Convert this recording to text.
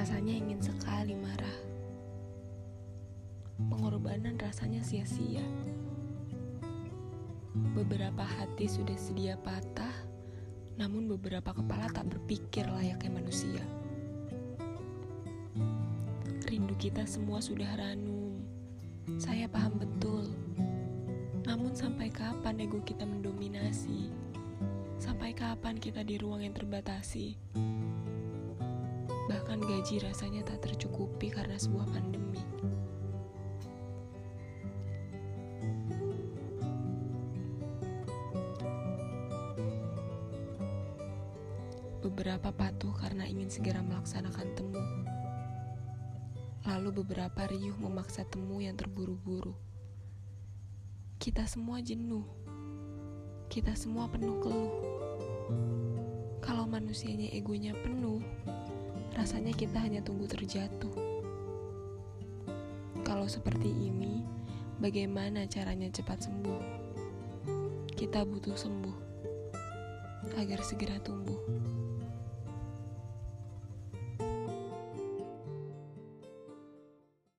Rasanya ingin sekali marah. Pengorbanan rasanya sia-sia. Beberapa hati sudah sedia patah, namun beberapa kepala tak berpikir layaknya manusia. Rindu kita semua sudah ranum. Saya paham betul. Namun sampai kapan ego kita mendominasi? Sampai kapan kita di ruang yang terbatasi? Gaji rasanya tak tercukupi karena sebuah pandemi. Beberapa patuh karena ingin segera melaksanakan temu. Lalu beberapa riuh memaksa temu yang terburu-buru. Kita semua jenuh. Kita semua penuh keluh. Kalau manusianya egonya penuh, rasanya kita hanya tunggu terjatuh. Kalau seperti ini, bagaimana caranya cepat sembuh? Kita butuh sembuh agar segera tumbuh.